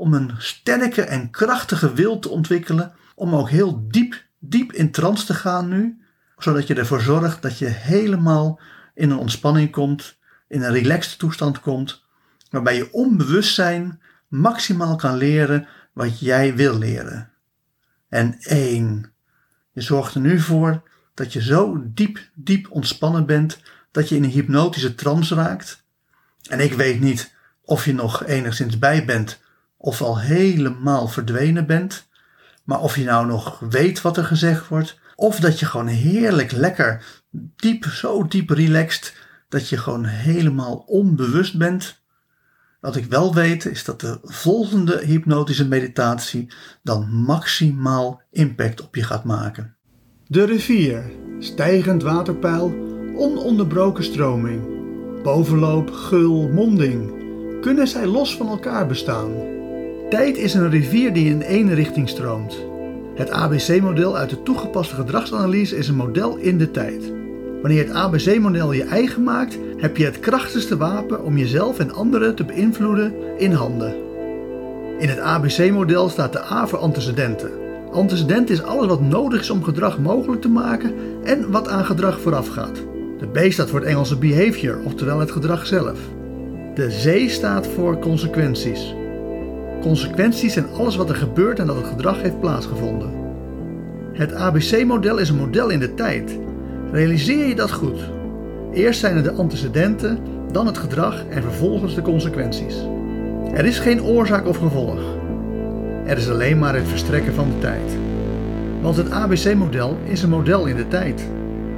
om een sterke en krachtige wil te ontwikkelen om ook heel diep, diep in trance te gaan nu, zodat je ervoor zorgt dat je helemaal in een ontspanning komt, in een relaxed toestand komt, waarbij je onbewustzijn maximaal kan leren wat jij wil leren. En één, je zorgt er nu voor dat je zo diep, diep ontspannen bent dat je in een hypnotische trance raakt. En ik weet niet of je nog enigszins bij bent of al helemaal verdwenen bent. Maar of je nou nog weet wat er gezegd wordt, of dat je gewoon heerlijk lekker diep, zo diep relaxed, dat je gewoon helemaal onbewust bent. Wat ik wel weet is dat de volgende hypnotische meditatie dan maximaal impact op je gaat maken. De rivier, stijgend waterpeil, ononderbroken stroming, bovenloop, gul, monding. Kunnen zij los van elkaar bestaan? Tijd is een rivier die in één richting stroomt. Het ABC-model uit de toegepaste gedragsanalyse is een model in de tijd. Wanneer het ABC-model je eigen maakt, heb je het krachtigste wapen om jezelf en anderen te beïnvloeden in handen. In het ABC-model staat de A voor antecedenten. Antecedent is alles wat nodig is om gedrag mogelijk te maken en wat aan gedrag voorafgaat. De B staat voor het Engelse behavior, oftewel het gedrag zelf. De C staat voor consequenties. Consequenties zijn alles wat er gebeurt en dat het gedrag heeft plaatsgevonden. Het ABC-model is een model in de tijd. Realiseer je dat goed? Eerst zijn er de antecedenten, dan het gedrag en vervolgens de consequenties. Er is geen oorzaak of gevolg. Er is alleen maar het verstrekken van de tijd. Want het ABC-model is een model in de tijd.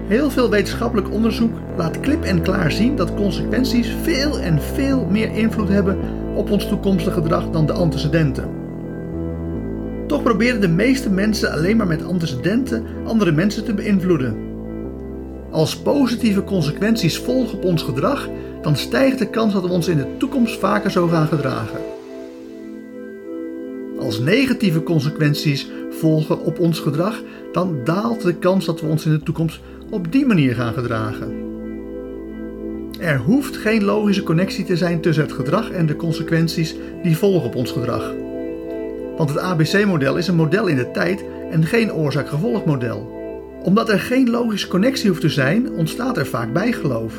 Heel veel wetenschappelijk onderzoek laat klip en klaar zien dat consequenties veel en veel meer invloed hebben op ons toekomstige gedrag dan de antecedenten. Toch proberen de meeste mensen alleen maar met antecedenten andere mensen te beïnvloeden. Als positieve consequenties volgen op ons gedrag, dan stijgt de kans dat we ons in de toekomst vaker zo gaan gedragen. Als negatieve consequenties volgen op ons gedrag, dan daalt de kans dat we ons in de toekomst op die manier gaan gedragen. Er hoeft geen logische connectie te zijn tussen het gedrag en de consequenties die volgen op ons gedrag. Want het ABC-model is een model in de tijd en geen oorzaak-gevolgmodel. Omdat er geen logische connectie hoeft te zijn, ontstaat er vaak bijgeloof.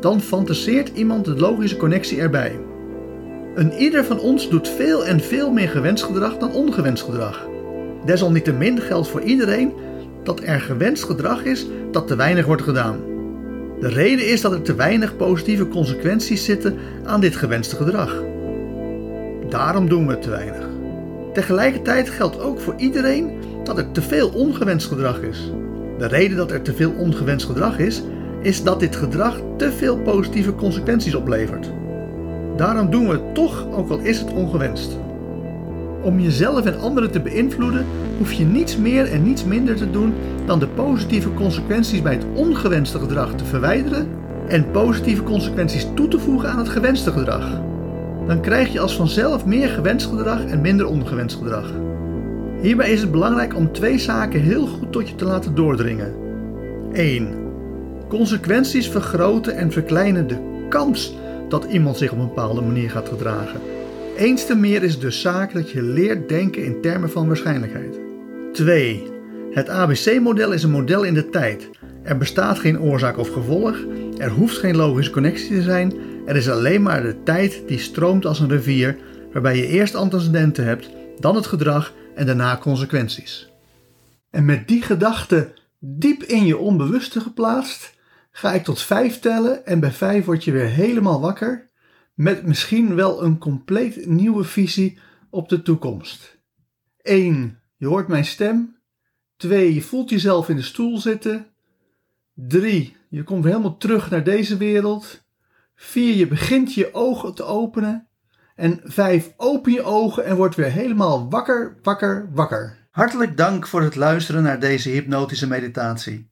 Dan fantaseert iemand de logische connectie erbij. Een ieder van ons doet veel en veel meer gewenst gedrag dan ongewenst gedrag. Desalniettemin geldt voor iedereen dat er gewenst gedrag is dat te weinig wordt gedaan. De reden is dat er te weinig positieve consequenties zitten aan dit gewenste gedrag. Daarom doen we het te weinig. Tegelijkertijd geldt ook voor iedereen dat er te veel ongewenst gedrag is. De reden dat er te veel ongewenst gedrag is, is dat dit gedrag te veel positieve consequenties oplevert. Daarom doen we het toch, ook al is het ongewenst. Om jezelf en anderen te beïnvloeden, hoef je niets meer en niets minder te doen dan de positieve consequenties bij het ongewenste gedrag te verwijderen en positieve consequenties toe te voegen aan het gewenste gedrag. Dan krijg je als vanzelf meer gewenst gedrag en minder ongewenst gedrag. Hierbij is het belangrijk om twee zaken heel goed tot je te laten doordringen. 1. Consequenties vergroten en verkleinen de kans dat iemand zich op een bepaalde manier gaat gedragen. Eens te meer is dus zaak dat je leert denken in termen van waarschijnlijkheid. 2. Het ABC-model is een model in de tijd. Er bestaat geen oorzaak of gevolg, er hoeft geen logische connectie te zijn, er is alleen maar de tijd die stroomt als een rivier, waarbij je eerst antecedenten hebt, dan het gedrag en daarna consequenties. En met die gedachte diep in je onbewuste geplaatst, ga ik tot vijf tellen en bij vijf word je weer helemaal wakker met misschien wel een compleet nieuwe visie op de toekomst. 1. Je hoort mijn stem. 2. Je voelt jezelf in de stoel zitten. 3. Je komt helemaal terug naar deze wereld. 4. Je begint je ogen te openen. En 5. Open je ogen en word weer helemaal wakker, wakker, wakker. Hartelijk dank voor het luisteren naar deze hypnotische meditatie.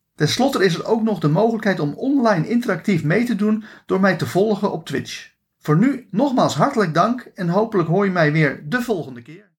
Ten slotte is er ook nog de mogelijkheid om online interactief mee te doen door mij te volgen op Twitch. Voor nu nogmaals hartelijk dank en hopelijk hoor je mij weer de volgende keer.